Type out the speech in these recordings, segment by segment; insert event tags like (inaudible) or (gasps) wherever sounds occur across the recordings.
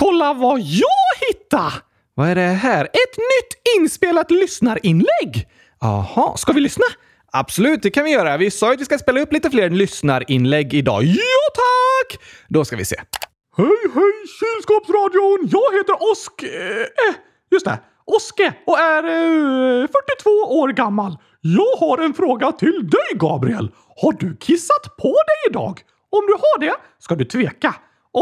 Kolla vad jag hittade! Vad är det här? Ett nytt inspelat lyssnarinlägg! Jaha, ska vi lyssna? Absolut, det kan vi göra. Vi sa ju att vi ska spela upp lite fler lyssnarinlägg idag. Ja, tack! Då ska vi se. Hej, hej, kylskåpsradion! Jag heter Osk... Eh, just det. Oske och är eh, 42 år gammal. Jag har en fråga till dig, Gabriel. Har du kissat på dig idag? Om du har det ska du tveka.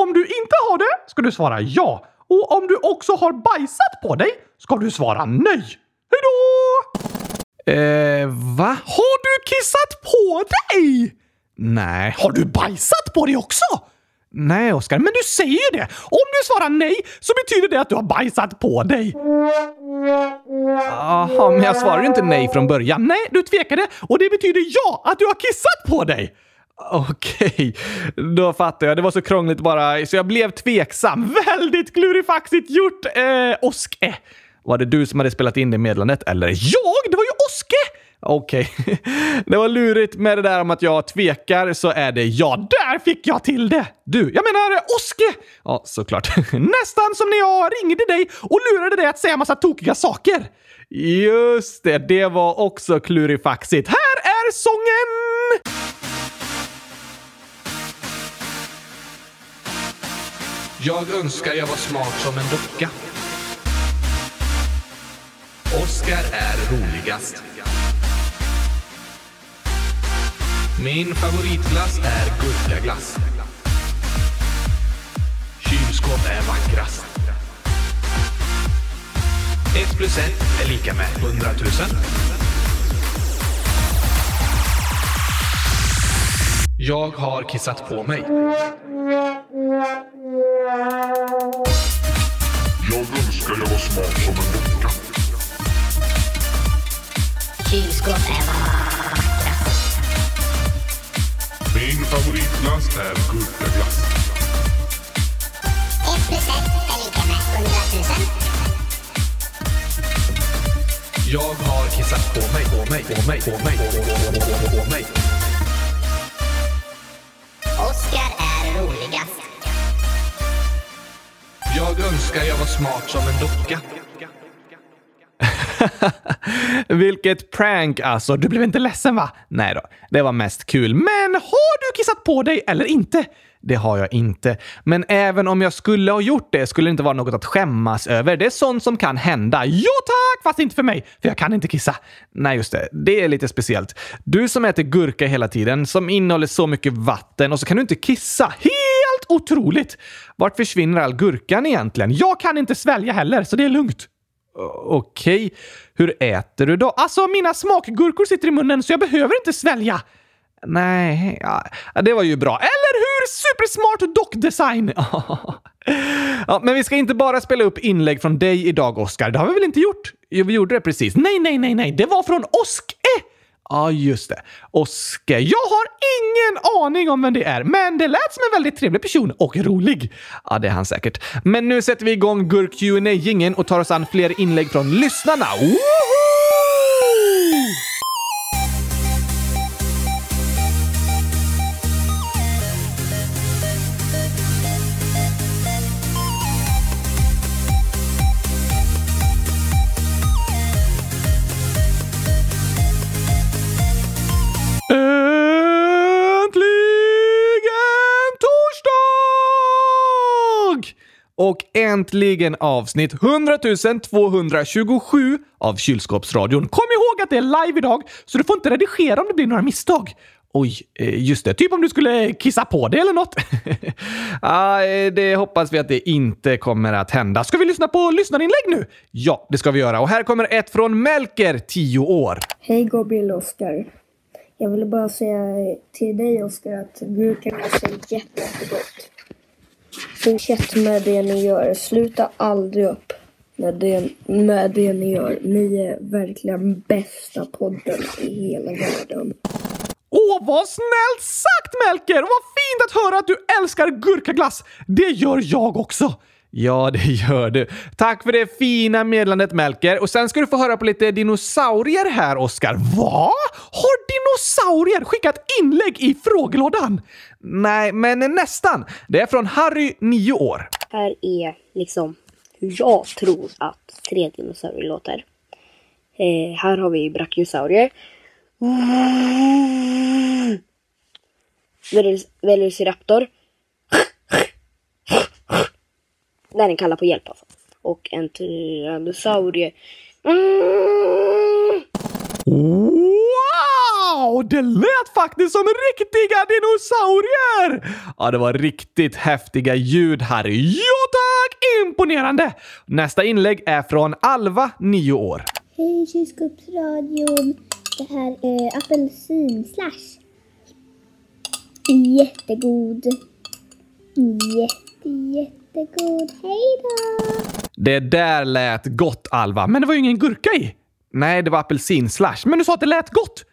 Om du inte har det ska du svara ja. Och om du också har bajsat på dig ska du svara nej. Hej då! Eh, va? Har du kissat på dig? Nej. Har du bajsat på dig också? Nej, Oskar, men du säger ju det! Om du svarar nej så betyder det att du har bajsat på dig. Jaha, men jag svarar inte nej från början. Nej, du tvekade och det betyder ja, att du har kissat på dig. Okej, då fattar jag. Det var så krångligt bara, så jag blev tveksam. (laughs) Väldigt klurifaxigt gjort, eh, Oske. Var det du som hade spelat in det meddelandet, eller? Jag? Det var ju Oske! Okej. Okay. (laughs) Det var lurigt med det där om att jag tvekar, så är det ja. Där fick jag till det! Du, jag menar Oske! Ja, såklart. (laughs) Nästan som när jag ringde dig och lurade dig att säga massa tokiga saker. Just det, det var också klurifaxigt. Här är sången! Jag önskar jag var smart som en docka. Oskar är roligast. Min favoritglass är gurkaglass. Kylskåp är vackrast. Ett plus ett är lika med hundratusen. Jag har kissat på mig. Smak som en docka. Kylskåp är vackrast. Min favoritglass är Vilket prank alltså. Du blev inte ledsen va? Nej då, det var mest kul. Men har du kissat på dig eller inte? Det har jag inte. Men även om jag skulle ha gjort det skulle det inte vara något att skämmas över. Det är sånt som kan hända. Ja tack! Fast inte för mig, för jag kan inte kissa. Nej, just det. Det är lite speciellt. Du som äter gurka hela tiden, som innehåller så mycket vatten och så kan du inte kissa. Helt otroligt! Vart försvinner all gurkan egentligen? Jag kan inte svälja heller, så det är lugnt. Okej. Hur äter du då? Alltså, mina smakgurkor sitter i munnen så jag behöver inte svälja. Nej, ja, det var ju bra. Eller hur? Supersmart dockdesign! (laughs) ja, men vi ska inte bara spela upp inlägg från dig idag, Oskar. Det har vi väl inte gjort? Jo, vi gjorde det precis. Nej, nej, nej, nej. Det var från Oske! Ja, just det. Oskar. Jag har ingen aning om vem det är, men det lät som en väldigt trevlig person och rolig. Ja, det är han säkert. Men nu sätter vi igång gurk qa gingen och tar oss an fler inlägg från lyssnarna. Woho! Och äntligen avsnitt 100 227 av Kylskåpsradion. Kom ihåg att det är live idag, så du får inte redigera om det blir några misstag. Oj, eh, just det. Typ om du skulle kissa på det eller något. (laughs) ah, det hoppas vi att det inte kommer att hända. Ska vi lyssna på lyssnarinlägg nu? Ja, det ska vi göra. Och här kommer ett från Melker, 10 år. Hej Gabriel och Oskar. Jag ville bara säga till dig Oskar att gurkaglass är jättegott. Fortsätt med det ni gör. Sluta aldrig upp med det, med det ni gör. Ni är verkligen bästa podden i hela världen. Åh, vad snällt sagt Melker! Och vad fint att höra att du älskar gurkaglass! Det gör jag också! Ja, det gör du. Tack för det fina meddelandet Melker. Och sen ska du få höra på lite dinosaurier här, Oskar. Va? Har dinosaurier skickat inlägg i frågelådan? Nej, men nästan. Det är från Harry, 9 år. Här är liksom hur jag tror att tre dinosaurier låter. Eh, här har vi brachiosaurier. Velociraptor. Där den kallar på hjälp alltså. Och en tyrannosaurie. Wow! Det lät faktiskt som riktiga dinosaurier! Ja, det var riktigt häftiga ljud här. Ja tack! Imponerande! Nästa inlägg är från Alva, 9 år. Hej kylskåpsradion. Det här är apelsinslash. Jättegod. Jätte, jättegod. Hej då! Det där lät gott, Alva, men det var ju ingen gurka i. Nej, det var apelsinslash. Men du sa att det lät gott.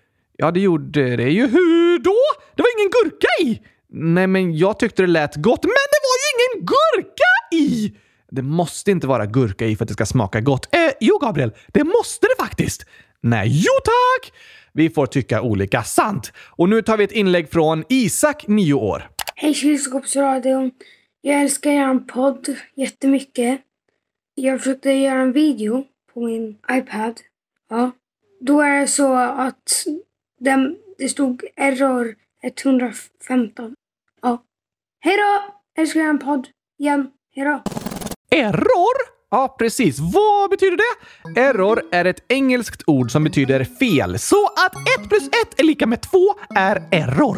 Ja, det gjorde det ju. Hur då? Det var ingen gurka i! Nej, men jag tyckte det lät gott, men det var ju ingen gurka i! Det måste inte vara gurka i för att det ska smaka gott. Eh, jo, Gabriel, det måste det faktiskt. Nej, jo tack! Vi får tycka olika. Sant. Och nu tar vi ett inlägg från Isak, 9 år. Hej kylskåpsradion. Jag älskar er podd jättemycket. Jag försökte göra en video på min iPad. Ja. Då är det så att den, det stod error 115. Ja. Hej då! Älskar en podd. Igen. Hej då. Error? Ja, precis. Vad betyder det? Error är ett engelskt ord som betyder fel. Så att 1 plus 1 är lika med 2 är error.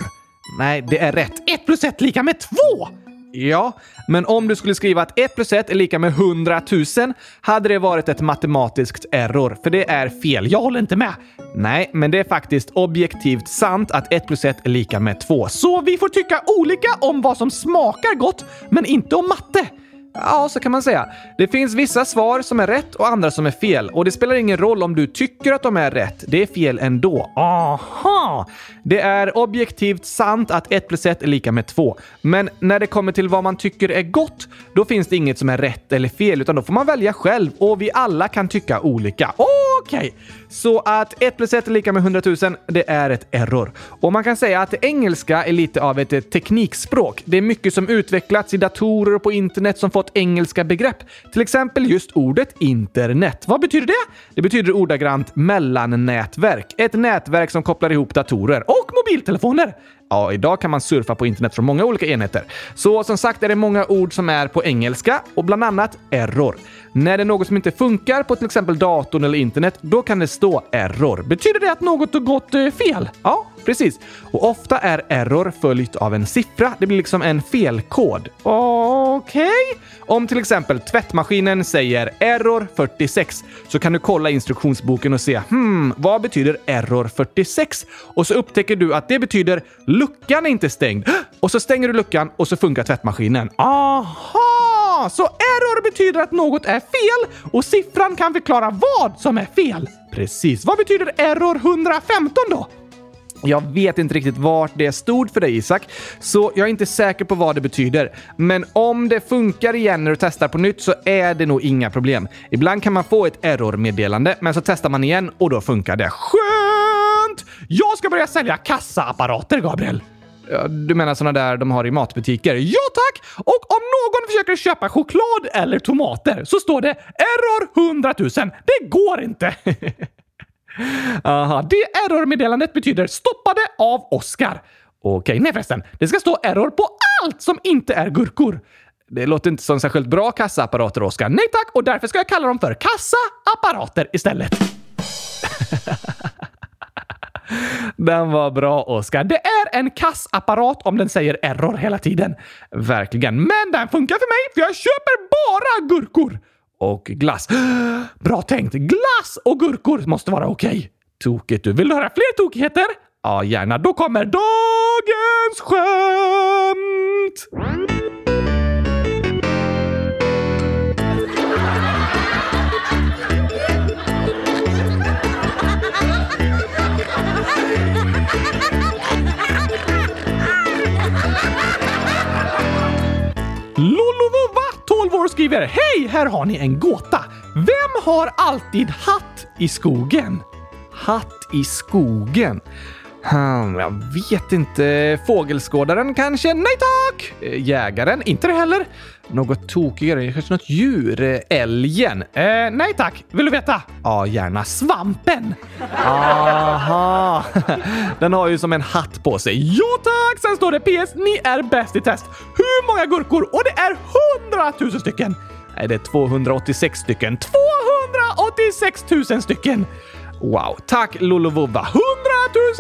Nej, det är rätt. 1 plus 1 lika med 2! Ja, men om du skulle skriva att 1 plus 1 är lika med 100 000 hade det varit ett matematiskt error, för det är fel. Jag håller inte med. Nej, men det är faktiskt objektivt sant att 1 plus 1 är lika med 2. Så vi får tycka olika om vad som smakar gott, men inte om matte. Ja, så kan man säga. Det finns vissa svar som är rätt och andra som är fel. Och det spelar ingen roll om du tycker att de är rätt. Det är fel ändå. Aha! Det är objektivt sant att 1 plus 1 är lika med 2. Men när det kommer till vad man tycker är gott, då finns det inget som är rätt eller fel, utan då får man välja själv och vi alla kan tycka olika. Okej! Så att 1 plus 1 är lika med 100 000, det är ett error. Och man kan säga att engelska är lite av ett eh, teknikspråk. Det är mycket som utvecklats i datorer och på internet som fått engelska begrepp. Till exempel just ordet internet. Vad betyder det? Det betyder ordagrant mellannätverk. Ett nätverk som kopplar ihop datorer och mobiltelefoner. Ja, idag kan man surfa på internet från många olika enheter. Så som sagt är det många ord som är på engelska och bland annat error. När det är något som inte funkar på till exempel datorn eller internet, då kan det stå error. Betyder det att något har gått eh, fel? Ja, precis. Och ofta är error följt av en siffra. Det blir liksom en felkod. Okej? Om till exempel tvättmaskinen säger error 46 så kan du kolla instruktionsboken och se hmm, vad betyder error 46? Och så upptäcker du att det betyder luckan är inte stängd. Och så stänger du luckan och så funkar tvättmaskinen. Aha! Så error betyder att något är fel och siffran kan förklara vad som är fel. Precis. Vad betyder error 115 då? Jag vet inte riktigt vart det stod för dig Isak, så jag är inte säker på vad det betyder. Men om det funkar igen när du testar på nytt så är det nog inga problem. Ibland kan man få ett error-meddelande, men så testar man igen och då funkar det. Skönt! Jag ska börja sälja kassaapparater, Gabriel. Du menar såna där de har i matbutiker? Ja tack! Och om någon försöker köpa choklad eller tomater så står det error 100 000. Det går inte! (laughs) Aha, det error-meddelandet betyder stoppade av Oscar. Okej, nej förresten. Det ska stå error på allt som inte är gurkor. Det låter inte som särskilt bra kassaapparater, Oskar. Nej tack, och därför ska jag kalla dem för kassaapparater istället. (laughs) Den var bra, Oskar. Det är en kassapparat om den säger error hela tiden. Verkligen. Men den funkar för mig, för jag köper bara gurkor. Och glass. (gasps) Bra tänkt. Glass och gurkor måste vara okej. Tokigt du. Vill du höra fler tokigheter? Ja, gärna. Då kommer dagens skämt! (laughs) Lollovova 12 år skriver Hej! Här har ni en gåta. Vem har alltid hatt i skogen? Hatt i skogen? Hmm, jag vet inte. Fågelskådaren kanske? Nej tack! Jägaren? Inte det heller. Något tokigare? Kanske något djur? Älgen? Eh, nej tack. Vill du veta? Ja, gärna svampen. Aha! (laughs) Den har ju som en hatt på sig. Ja tack! Sen står det PS. Ni är bäst i test. Hur många gurkor? Och det är 100 000 stycken. Nej, det är 286 stycken. 286 000 stycken! Wow, tack Lolovova! 100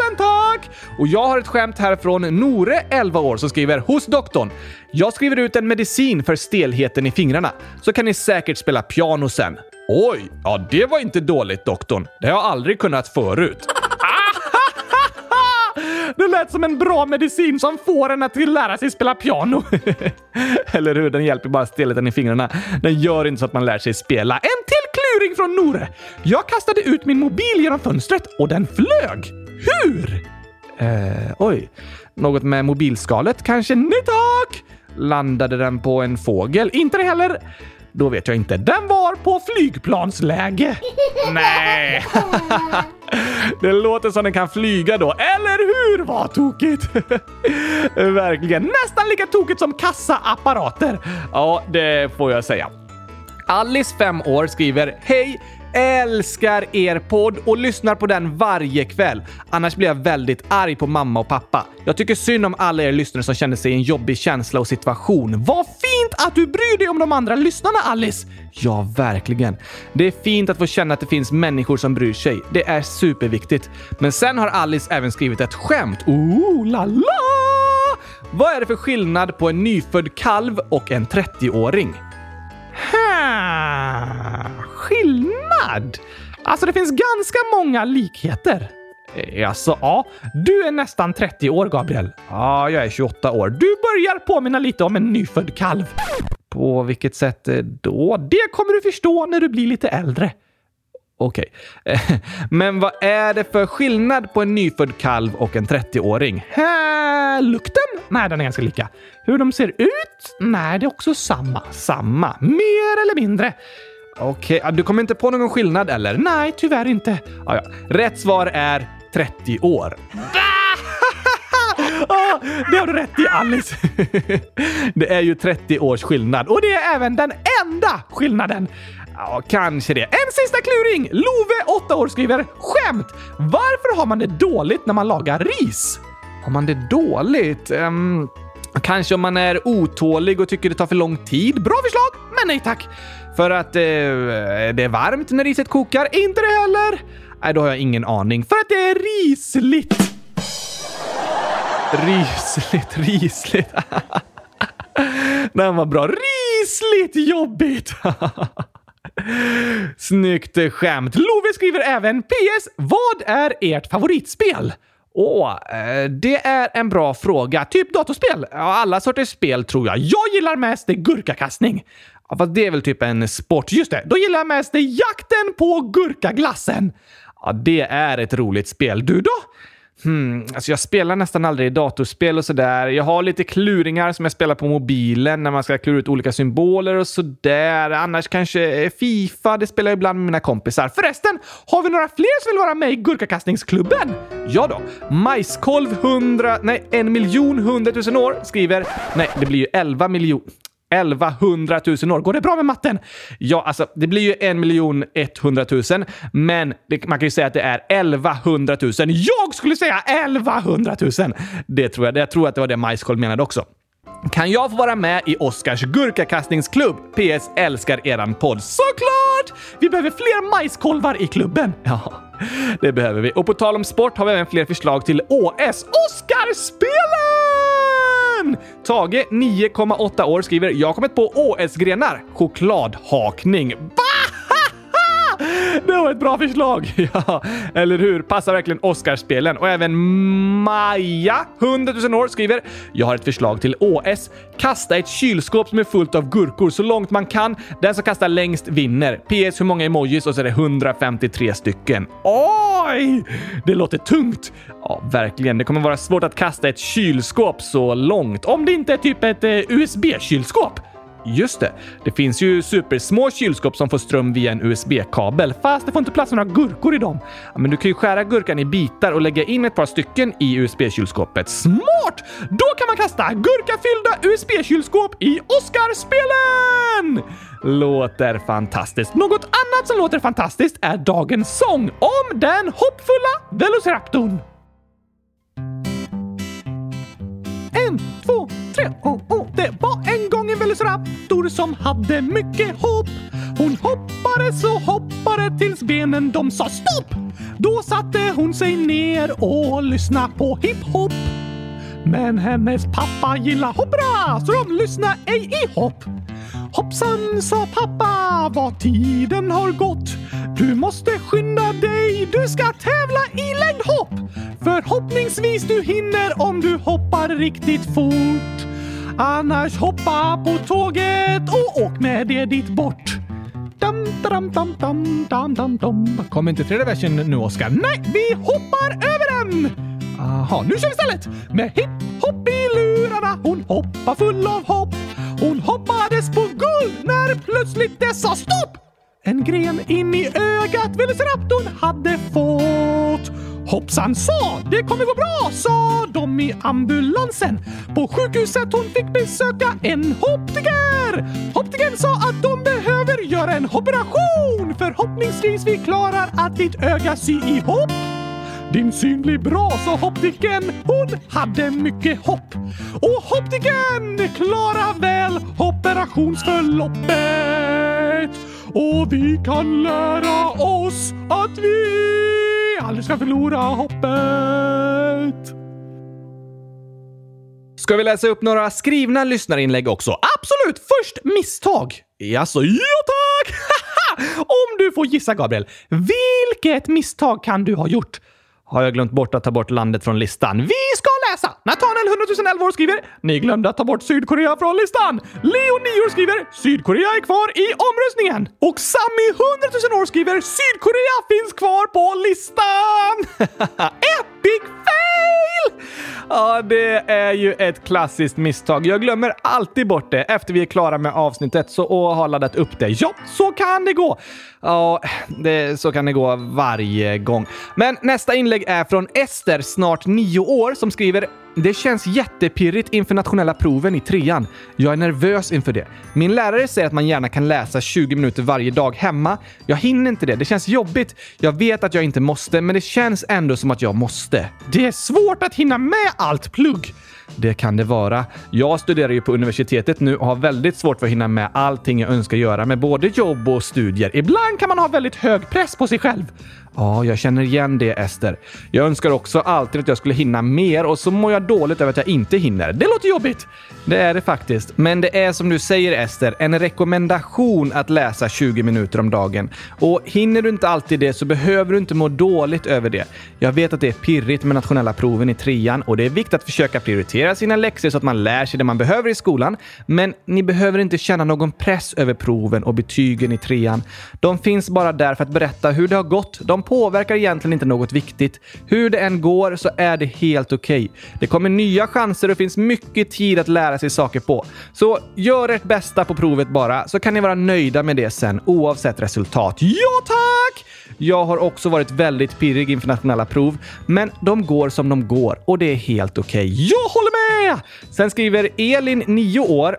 000 tack! Och jag har ett skämt här från Nore, 11 år, som skriver hos doktorn. Jag skriver ut en medicin för stelheten i fingrarna, så kan ni säkert spela piano sen. Oj, ja det var inte dåligt doktorn. Det har jag aldrig kunnat förut. (laughs) Det lät som en bra medicin som får en att lära sig spela piano. (laughs) Eller hur? Den hjälper bara stelheten i fingrarna. Den gör inte så att man lär sig spela. En till kluring från Nore! Jag kastade ut min mobil genom fönstret och den flög. Hur? Eh, oj. Något med mobilskalet kanske? Nej tack! Landade den på en fågel? Inte det heller. Då vet jag inte. Den var på flygplansläge. (laughs) Nej! (laughs) Det låter som den kan flyga då, eller hur? Vad tokigt! (laughs) Verkligen. Nästan lika tokigt som kassaapparater. Ja, det får jag säga. Alice, 5 år, skriver Hej! Älskar er podd och lyssnar på den varje kväll. Annars blir jag väldigt arg på mamma och pappa. Jag tycker synd om alla er lyssnare som känner sig i en jobbig känsla och situation. Vad fint att du bryr dig om de andra lyssnarna, Alice! Ja, verkligen. Det är fint att få känna att det finns människor som bryr sig. Det är superviktigt. Men sen har Alice även skrivit ett skämt. Ooh la la! Vad är det för skillnad på en nyfödd kalv och en 30-åring? Ha, skillnad? Alltså, det finns ganska många likheter. Eh, alltså, ja. Du är nästan 30 år, Gabriel. Ja, jag är 28 år. Du börjar påminna lite om en nyfödd kalv. På vilket sätt eh, då? Det kommer du förstå när du blir lite äldre. Okej. Okay. (laughs) Men vad är det för skillnad på en nyfödd kalv och en 30-åring? Lukten? Nej, den är ganska lika. Hur de ser ut? Nej, det är också samma. Samma. Mer eller mindre. Okej, ja, du kommer inte på någon skillnad eller? Nej, tyvärr inte. Ja, ja. Rätt svar är 30 år. Ah, (laughs) det har du rätt i Alice. (laughs) det är ju 30 års skillnad och det är även den enda skillnaden. Ja, kanske det. En sista kluring! Love, 8 år, skriver skämt. Varför har man det dåligt när man lagar ris? Har man det dåligt? Um, kanske om man är otålig och tycker det tar för lång tid. Bra förslag, men nej tack. För att eh, det är varmt när riset kokar. Inte det heller. Nej, då har jag ingen aning. För att det är risligt. Risligt, risligt. (laughs) Den var bra. Risligt jobbigt! (laughs) Snyggt skämt. Love skriver även PS. Vad är ert favoritspel? Åh, eh, det är en bra fråga. Typ datorspel? Ja, alla sorters spel tror jag. Jag gillar mest gurkakastning. Ja, fast det är väl typ en sport. Just det, då gillar jag mest jakten på gurkaglassen. Ja, det är ett roligt spel. Du då? Hmm, alltså jag spelar nästan aldrig datorspel och sådär. Jag har lite kluringar som jag spelar på mobilen när man ska klura ut olika symboler och sådär. Annars kanske eh, Fifa, det spelar jag ibland med mina kompisar. Förresten, har vi några fler som vill vara med i Gurkakastningsklubben? Ja då. Majskolv 100, nej, en miljon hundratusen år skriver, nej, det blir ju 11 miljoner. 1100 000 år. Går det bra med matten? Ja, alltså det blir ju 1 miljon 100 000, men det, man kan ju säga att det är 1100 000. Jag skulle säga 1100 000! Det tror jag. Jag tror att det var det Majskolv menade också. Kan jag få vara med i Oscars gurkakastningsklubb? PS älskar eran podd. Såklart! Vi behöver fler majskolvar i klubben. (laughs) Ja, det behöver vi. Och på tal om sport har vi även fler förslag till OS. Oscarspelen! Tage, 9,8 år, skriver “Jag har kommit på OS-grenar. Chokladhakning.” (laughs) Det var ett bra förslag! (laughs) Ja, eller hur? Passar verkligen Oscarsspelen. Och även Maja, 100 000 år, skriver “Jag har ett förslag till OS. Kasta ett kylskåp som är fullt av gurkor så långt man kan. Den som kastar längst vinner. PS hur många emojis och så är det 153 stycken. Oj! Det låter tungt. Ja, verkligen. Det kommer vara svårt att kasta ett kylskåp så långt. Om det inte är typ ett eh, USB-kylskåp. Just det. Det finns ju supersmå kylskåp som får ström via en USB-kabel, fast det får inte plats några gurkor i dem. Ja, men du kan ju skära gurkan i bitar och lägga in ett par stycken i USB-kylskåpet. Smart! Då kan man kasta gurkafyllda USB-kylskåp i Oscarspelen! Låter fantastiskt. Något annat som låter fantastiskt är dagens sång om den hoppfulla Velociraptorn. En, två, tre, oh, oh. Det var en velociraptor som hade mycket hopp. Hon hoppade så hoppade tills benen de sa stopp. Då satte hon sig ner och lyssnade på hiphop. Men hennes pappa gillar hoppra så de lyssnar ej i hopp. Hoppsan, sa pappa, vad tiden har gått. Du måste skynda dig, du ska tävla i längdhopp. Förhoppningsvis du hinner om du hoppar riktigt fort. Annars hoppa på tåget och åk med det dit bort. Dum, dum, dum, dum, dum, dum, dum. Kom inte tredje versen nu, Oskar? Nej, vi hoppar över den! Aha, nu kör vi istället! Med hipp-hopp i lurarna, hon hoppar full av hopp. Hon hoppades på guld när plötsligt det sa stopp! En gren in i ögat Velociraptorn hade fått. Hoppsan sa, det kommer gå bra, sa de i ambulansen. På sjukhuset hon fick besöka en optiker. Optikern sa att de behöver göra en operation. Förhoppningsvis vi klarar att ditt öga sy ihop. Din syn blir bra, sa optiken. Hon hade mycket hopp. Och optiken klarar väl operationsförloppet. Och vi kan lära oss att vi aldrig ska förlora hoppet. Ska vi läsa upp några skrivna lyssnarinlägg också? Absolut! Först misstag. Jaså, ja tack! Om du får gissa, Gabriel. Vilket misstag kan du ha gjort? Har jag glömt bort att ta bort landet från listan? Vi läsa! Nathaniel 100 år skriver “Ni glömde att ta bort Sydkorea från listan”. Leo 9 år skriver “Sydkorea är kvar i omröstningen”. Och Sammy 100 000 år skriver “Sydkorea finns kvar på listan”. (laughs) Epic fail! Ja, det är ju ett klassiskt misstag. Jag glömmer alltid bort det efter vi är klara med avsnittet så, och har laddat upp det. Ja, så kan det gå. Ja, det, så kan det gå varje gång. Men nästa inlägg är från Ester, snart nio år, som skriver det känns jättepirrigt inför nationella proven i trean. Jag är nervös inför det. Min lärare säger att man gärna kan läsa 20 minuter varje dag hemma. Jag hinner inte det. Det känns jobbigt. Jag vet att jag inte måste, men det känns ändå som att jag måste. Det är svårt svårt att hinna med allt plugg. Det kan det vara. Jag studerar ju på universitetet nu och har väldigt svårt för att hinna med allting jag önskar göra med både jobb och studier. Ibland kan man ha väldigt hög press på sig själv. Ja, jag känner igen det, Ester. Jag önskar också alltid att jag skulle hinna mer och så mår jag dåligt över att jag inte hinner. Det låter jobbigt! Det är det faktiskt. Men det är som du säger, Ester, en rekommendation att läsa 20 minuter om dagen. Och hinner du inte alltid det så behöver du inte må dåligt över det. Jag vet att det är pirrigt med nationella proven i trean och det är viktigt att försöka prioritera sina läxor så att man lär sig det man behöver i skolan. Men ni behöver inte känna någon press över proven och betygen i trean. De finns bara där för att berätta hur det har gått. De påverkar egentligen inte något viktigt. Hur det än går så är det helt okej. Okay. Det kommer nya chanser och finns mycket tid att lära sig saker på. Så gör ert bästa på provet bara, så kan ni vara nöjda med det sen oavsett resultat. Ja tack! Jag har också varit väldigt pirrig inför nationella prov, men de går som de går och det är helt okej. Okay. Jag håller med! Sen skriver Elin, 9 år.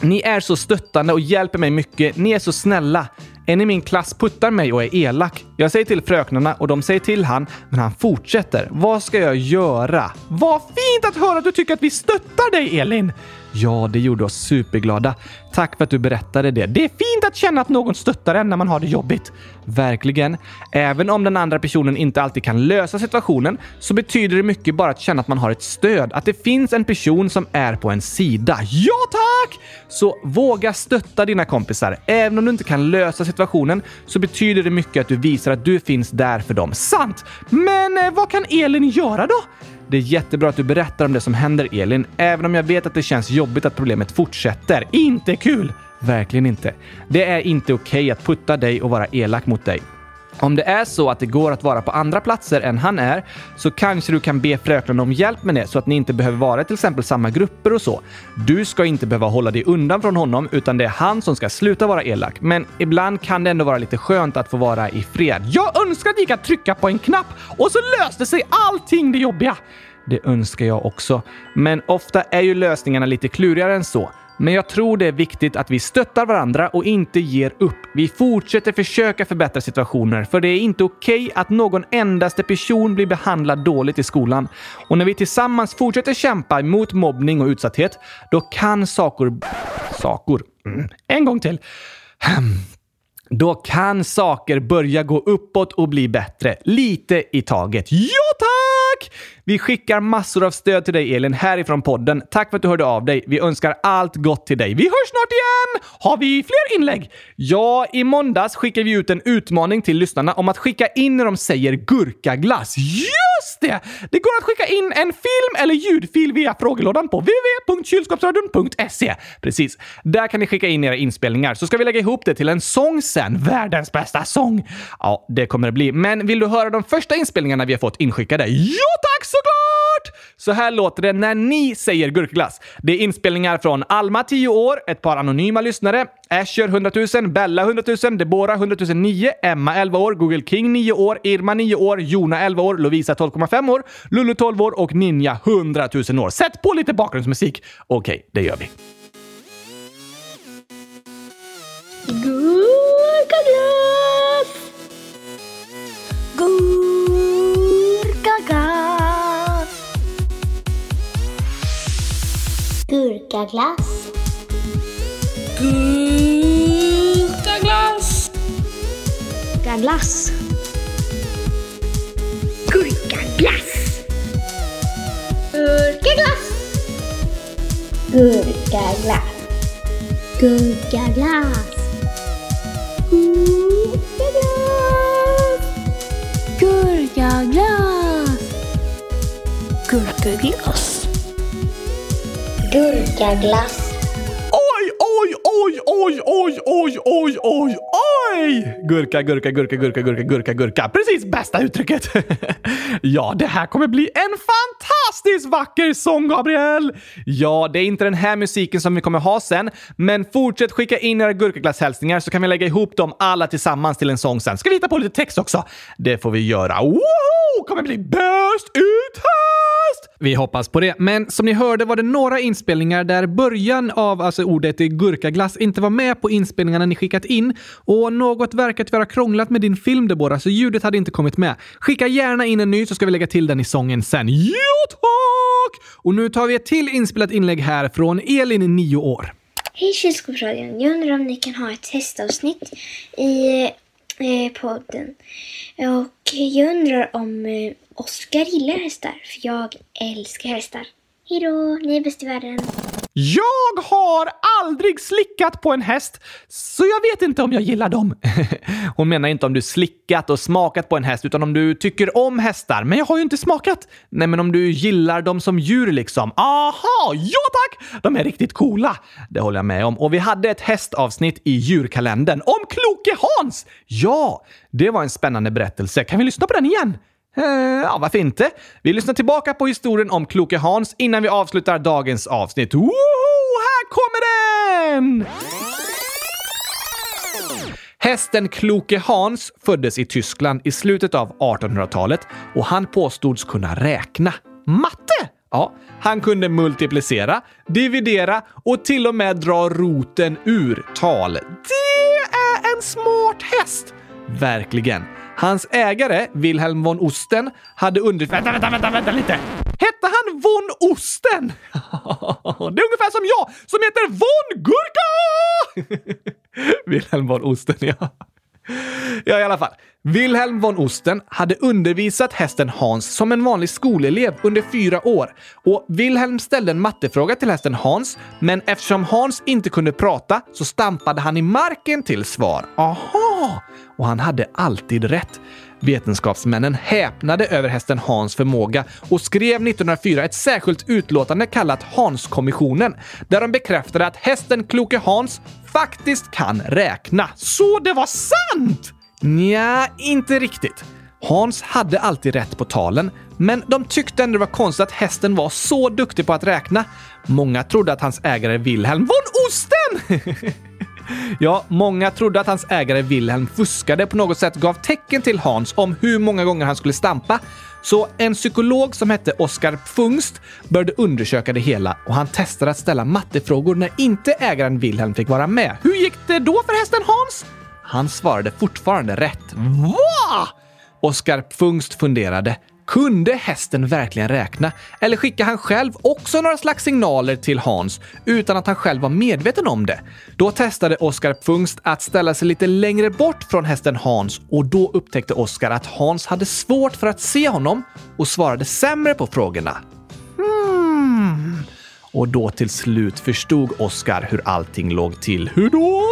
Ni är så stöttande och hjälper mig mycket. Ni är så snälla. En i min klass puttar mig och är elak. Jag säger till fröknarna och de säger till han, men han fortsätter. Vad ska jag göra? Vad fint att höra att du tycker att vi stöttar dig, Elin! Ja, det gjorde oss superglada. Tack för att du berättade det. Det är fint att känna att någon stöttar en när man har det jobbigt. Verkligen. Även om den andra personen inte alltid kan lösa situationen så betyder det mycket bara att känna att man har ett stöd. Att det finns en person som är på en sida. Ja, tack! Så våga stötta dina kompisar. Även om du inte kan lösa situationen så betyder det mycket att du visar att du finns där för dem. Sant! Men eh, vad kan Elin göra då? Det är jättebra att du berättar om det som händer, Elin, även om jag vet att det känns jobbigt att problemet fortsätter. Inte kul! Verkligen inte. Det är inte okej okay att putta dig och vara elak mot dig. Om det är så att det går att vara på andra platser än han är så kanske du kan be fröknarna om hjälp med det så att ni inte behöver vara i till exempel samma grupper och så. Du ska inte behöva hålla dig undan från honom utan det är han som ska sluta vara elak. Men ibland kan det ändå vara lite skönt att få vara i fred. Jag önskar att det gick att trycka på en knapp och så löste sig allting det jobbiga. Det önskar jag också. Men ofta är ju lösningarna lite klurigare än så. Men jag tror det är viktigt att vi stöttar varandra och inte ger upp. Vi fortsätter försöka förbättra situationer, för det är inte okej att någon endaste person blir behandlad dåligt i skolan. Och när vi tillsammans fortsätter kämpa mot mobbning och utsatthet, då kan saker... Saker? Mm. En gång till. Då kan saker börja gå uppåt och bli bättre. Lite i taget. Ja, tack! Vi skickar massor av stöd till dig, Elin, härifrån podden. Tack för att du hörde av dig. Vi önskar allt gott till dig. Vi hörs snart igen! Har vi fler inlägg? Ja, i måndags skickade vi ut en utmaning till lyssnarna om att skicka in när de säger gurkaglass. Just det! Det går att skicka in en film eller ljudfil via frågelådan på www.kylskåpsradion.se. Precis. Där kan ni skicka in era inspelningar så ska vi lägga ihop det till en sång sen. Världens bästa sång! Ja, det kommer det bli. Men vill du höra de första inspelningarna vi har fått inskickade? Ja tack såklart! Så här låter det när ni säger gurkglass. Det är inspelningar från Alma, 10 år, ett par anonyma lyssnare, Asher 100 000, Bella 100 000, Deborah 100 009, Emma 11 år, Google King 9 år, Irma 9 år, Jona 11 år, Lovisa 12,5 år, Lulu 12 år och Ninja 100 000 år. Sätt på lite bakgrundsmusik. Okej, det gör vi. Gurkaglass! Gurkaglass! Gurkaglass! Gurkaglass! Gurkaglass! Gurkaglass! Gurkaglass! Gurkaglass! Gurkaglass! Gurkaglass. Gurkaglass. Gurkaglass. Oj, oj, oj, oj, oj, oj, oj, oj, oj! Gurka, gurka, gurka, gurka, gurka, gurka, gurka. Precis bästa uttrycket. (laughs) ja, det här kommer bli en fantastisk fantastiskt vacker sång, Gabriel! Ja, det är inte den här musiken som vi kommer ha sen, men fortsätt skicka in era gurkaglasshälsningar så kan vi lägga ihop dem alla tillsammans till en sång sen. Ska vi hitta på lite text också? Det får vi göra. Woho! Kommer bli bäst ut höst! Vi hoppas på det. Men som ni hörde var det några inspelningar där början av alltså ordet gurkaglass inte var med på inspelningarna ni skickat in och något verkar tyvärr ha krånglat med din film Deborah, så ljudet hade inte kommit med. Skicka gärna in en ny så ska vi lägga till den i sången sen. Jo tack! Och nu tar vi ett till inspelat inlägg här från Elin, 9 år. Hej kylskåpsradion. Jag undrar om ni kan ha ett testavsnitt i eh, podden. Och jag undrar om eh, Oskar gillar hästar. För jag älskar hästar. Hejdå, ni är bäst i världen. Jag har aldrig slickat på en häst, så jag vet inte om jag gillar dem. (laughs) Hon menar inte om du slickat och smakat på en häst, utan om du tycker om hästar. Men jag har ju inte smakat. Nej, men om du gillar dem som djur liksom. Aha, ja tack! De är riktigt coola. Det håller jag med om. Och vi hade ett hästavsnitt i djurkalendern om Kloke Hans. Ja, det var en spännande berättelse. Kan vi lyssna på den igen? Eh, ja, varför inte? Vi lyssnar tillbaka på historien om Kloke Hans innan vi avslutar dagens avsnitt. Woho! Här kommer den! Hästen Kloke Hans föddes i Tyskland i slutet av 1800-talet och han påstods kunna räkna. Matte! Ja, han kunde multiplicera, dividera och till och med dra roten ur tal. Det är en smart häst! Verkligen. Hans ägare, Wilhelm von Osten, hade under... Vänta, vänta, vänta, vänta lite! Hette han von Osten? (laughs) Det är ungefär som jag, som heter von Gurka! (laughs) Wilhelm von Osten, ja. Ja, i alla fall. Wilhelm von Osten hade undervisat hästen Hans som en vanlig skolelev under fyra år och Wilhelm ställde en mattefråga till hästen Hans, men eftersom Hans inte kunde prata så stampade han i marken till svar. Aha! Och han hade alltid rätt. Vetenskapsmännen häpnade över hästen Hans förmåga och skrev 1904 ett särskilt utlåtande kallat Hanskommissionen, där de bekräftade att hästen Kloke Hans faktiskt kan räkna. Så det var sant! Nja, inte riktigt. Hans hade alltid rätt på talen, men de tyckte ändå det var konstigt att hästen var så duktig på att räkna. Många trodde att hans ägare Wilhelm von Osten (laughs) Ja, många trodde att hans ägare Wilhelm fuskade på något sätt gav tecken till Hans om hur många gånger han skulle stampa. Så en psykolog som hette Oskar Pfungst började undersöka det hela och han testade att ställa mattefrågor när inte ägaren Wilhelm fick vara med. Hur gick det då för hästen Hans? Han svarade fortfarande rätt. Va? Oskar Pfungst funderade. Kunde hästen verkligen räkna? Eller skickade han själv också några slags signaler till Hans utan att han själv var medveten om det? Då testade Oskar Pfungst att ställa sig lite längre bort från hästen Hans och då upptäckte Oskar att Hans hade svårt för att se honom och svarade sämre på frågorna. Hmm. Och då till slut förstod Oskar hur allting låg till. Hur då?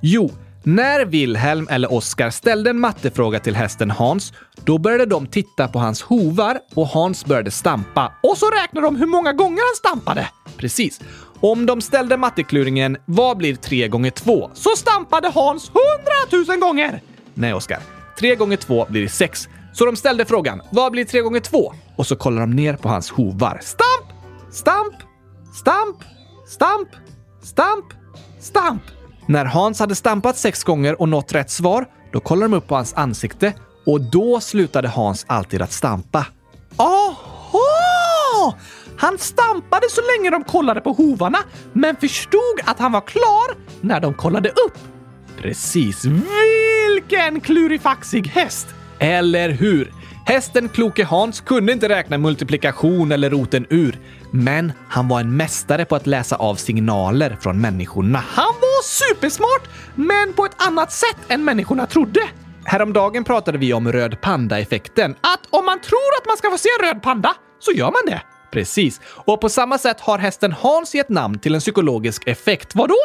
Jo, när Wilhelm eller Oskar ställde en mattefråga till hästen Hans, då började de titta på hans hovar och Hans började stampa. Och så räknade de hur många gånger han stampade! Precis. Om de ställde mattekluringen “Vad blir 3 gånger 2?” så stampade Hans 100 000 gånger! Nej, Oskar. 3 gånger 2 blir 6. Så de ställde frågan “Vad blir 3 gånger 2?” och så kollade de ner på hans hovar. Stamp! Stamp! Stamp! Stamp! Stamp! Stamp! När Hans hade stampat sex gånger och nått rätt svar, då kollade de upp på hans ansikte och då slutade Hans alltid att stampa. Aha! Han stampade så länge de kollade på hovarna, men förstod att han var klar när de kollade upp. Precis. Vilken klurifaxig häst! Eller hur? Hästen Kloke Hans kunde inte räkna multiplikation eller roten ur, men han var en mästare på att läsa av signaler från människorna. Han var supersmart, men på ett annat sätt än människorna trodde. Häromdagen pratade vi om röd panda-effekten. Att om man tror att man ska få se en röd panda, så gör man det. Precis. Och på samma sätt har hästen Hans gett namn till en psykologisk effekt. Vadå?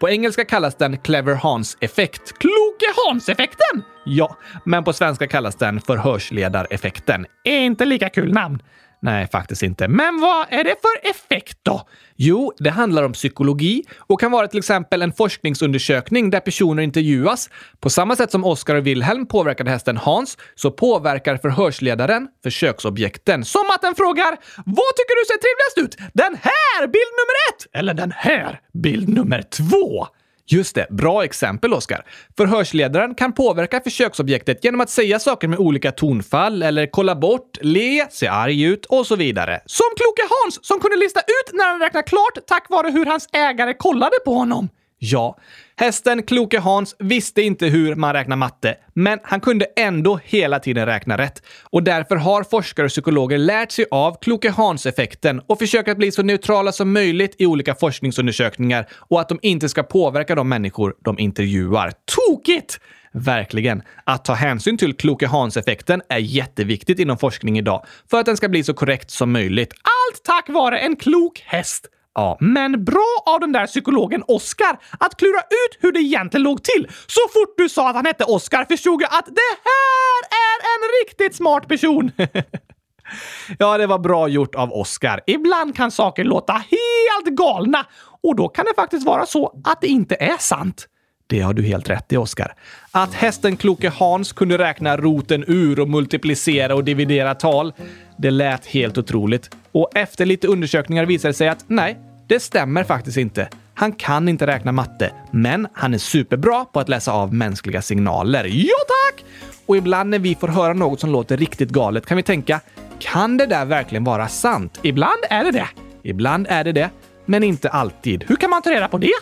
På engelska kallas den Clever Hans-effekt. Kloke Hans-effekten! Ja, men på svenska kallas den förhörsledareffekten. Inte lika kul namn. Nej, faktiskt inte. Men vad är det för effekt då? Jo, det handlar om psykologi och kan vara till exempel en forskningsundersökning där personer intervjuas. På samma sätt som Oscar och Wilhelm påverkade hästen Hans så påverkar förhörsledaren försöksobjekten. Som att den frågar “Vad tycker du ser trevligast ut? Den här, bild nummer ett, eller den här, bild nummer två?” Just det, bra exempel Oskar. Förhörsledaren kan påverka försöksobjektet genom att säga saker med olika tonfall eller kolla bort, le, se arg ut och så vidare. Som kloke Hans som kunde lista ut när han räknade klart tack vare hur hans ägare kollade på honom. Ja, hästen Kloke Hans visste inte hur man räknar matte, men han kunde ändå hela tiden räkna rätt. Och därför har forskare och psykologer lärt sig av Kloke Hans-effekten och försöker att bli så neutrala som möjligt i olika forskningsundersökningar och att de inte ska påverka de människor de intervjuar. Tokigt! Verkligen. Att ta hänsyn till Kloke Hans-effekten är jätteviktigt inom forskning idag för att den ska bli så korrekt som möjligt. Allt tack vare en klok häst! Ja, men bra av den där psykologen Oskar att klura ut hur det egentligen låg till. Så fort du sa att han hette Oskar förstod jag att det här är en riktigt smart person. (laughs) ja, det var bra gjort av Oskar. Ibland kan saker låta helt galna och då kan det faktiskt vara så att det inte är sant. Det har du helt rätt i, Oskar. Att hästen Kloke Hans kunde räkna roten ur och multiplicera och dividera tal, det lät helt otroligt. Och efter lite undersökningar visade det sig att nej, det stämmer faktiskt inte. Han kan inte räkna matte, men han är superbra på att läsa av mänskliga signaler. Ja, tack! Och ibland när vi får höra något som låter riktigt galet kan vi tänka, kan det där verkligen vara sant? Ibland är det det. Ibland är det det, men inte alltid. Hur kan man ta reda på det?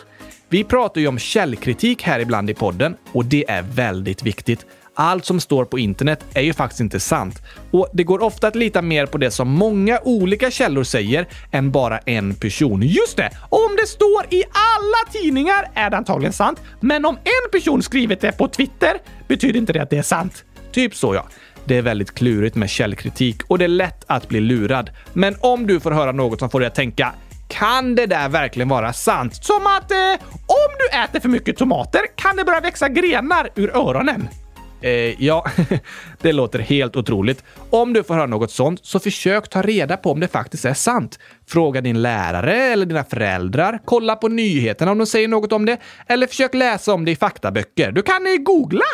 Vi pratar ju om källkritik här ibland i podden och det är väldigt viktigt. Allt som står på internet är ju faktiskt inte sant. Och det går ofta att lita mer på det som många olika källor säger än bara en person. Just det! Om det står i alla tidningar är det antagligen sant, men om en person skrivit det på Twitter betyder inte det att det är sant. Typ så ja. Det är väldigt klurigt med källkritik och det är lätt att bli lurad. Men om du får höra något som får dig att tänka kan det där verkligen vara sant? Som att eh, om du äter för mycket tomater kan det börja växa grenar ur öronen. Eh, ja, (laughs) det låter helt otroligt. Om du får höra något sånt, så försök ta reda på om det faktiskt är sant. Fråga din lärare eller dina föräldrar. Kolla på nyheterna om de säger något om det. Eller försök läsa om det i faktaböcker. Du kan eh, googla!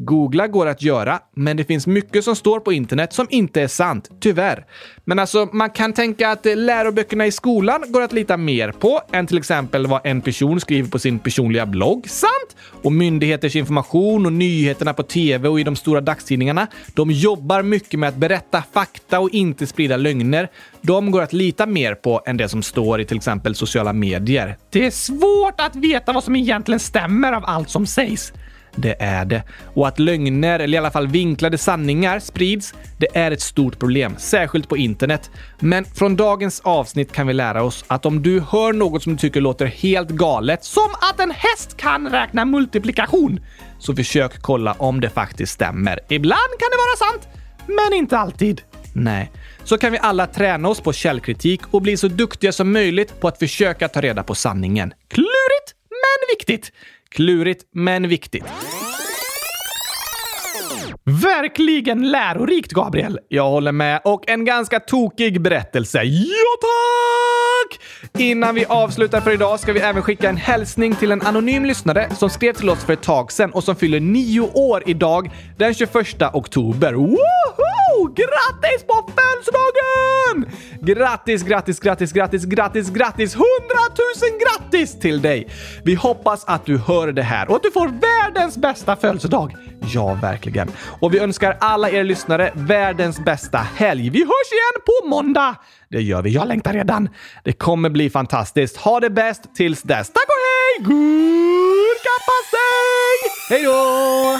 Googla går att göra, men det finns mycket som står på internet som inte är sant, tyvärr. Men alltså, man kan tänka att eh, läroböckerna i skolan går att lita mer på än till exempel vad en person skriver på sin personliga blogg. Sant! Och myndigheters information och nyheterna på tv och i de stora dagstidningarna, de jobbar mycket med att berätta fakta och inte sprida lögner. De går att lita mer på än det som står i till exempel sociala medier. Det är svårt att veta vad som egentligen stämmer av allt som sägs. Det är det. Och att lögner, eller i alla fall vinklade sanningar, sprids, det är ett stort problem, särskilt på internet. Men från dagens avsnitt kan vi lära oss att om du hör något som du tycker låter helt galet, som att en häst kan räkna multiplikation, så försök kolla om det faktiskt stämmer. Ibland kan det vara sant, men inte alltid. Nej. Så kan vi alla träna oss på källkritik och bli så duktiga som möjligt på att försöka ta reda på sanningen. Klurigt, men viktigt. Klurigt, men viktigt. Verkligen lärorikt, Gabriel. Jag håller med. Och en ganska tokig berättelse. Ja, tack! Innan vi avslutar för idag ska vi även skicka en hälsning till en anonym lyssnare som skrev till oss för ett tag sedan och som fyller nio år idag, den 21 oktober. Woho! Grattis på födelsedagen! Grattis, grattis, grattis, grattis, grattis, grattis! Hundratusen grattis till dig! Vi hoppas att du hör det här och att du får världens bästa födelsedag. Ja, verkligen. Och vi önskar alla er lyssnare världens bästa helg. Vi hörs igen på måndag! Det gör vi. Jag längtar redan. Det kommer bli fantastiskt. Ha det bäst tills dess. Tack och hej! Gurkapastej! Hej då!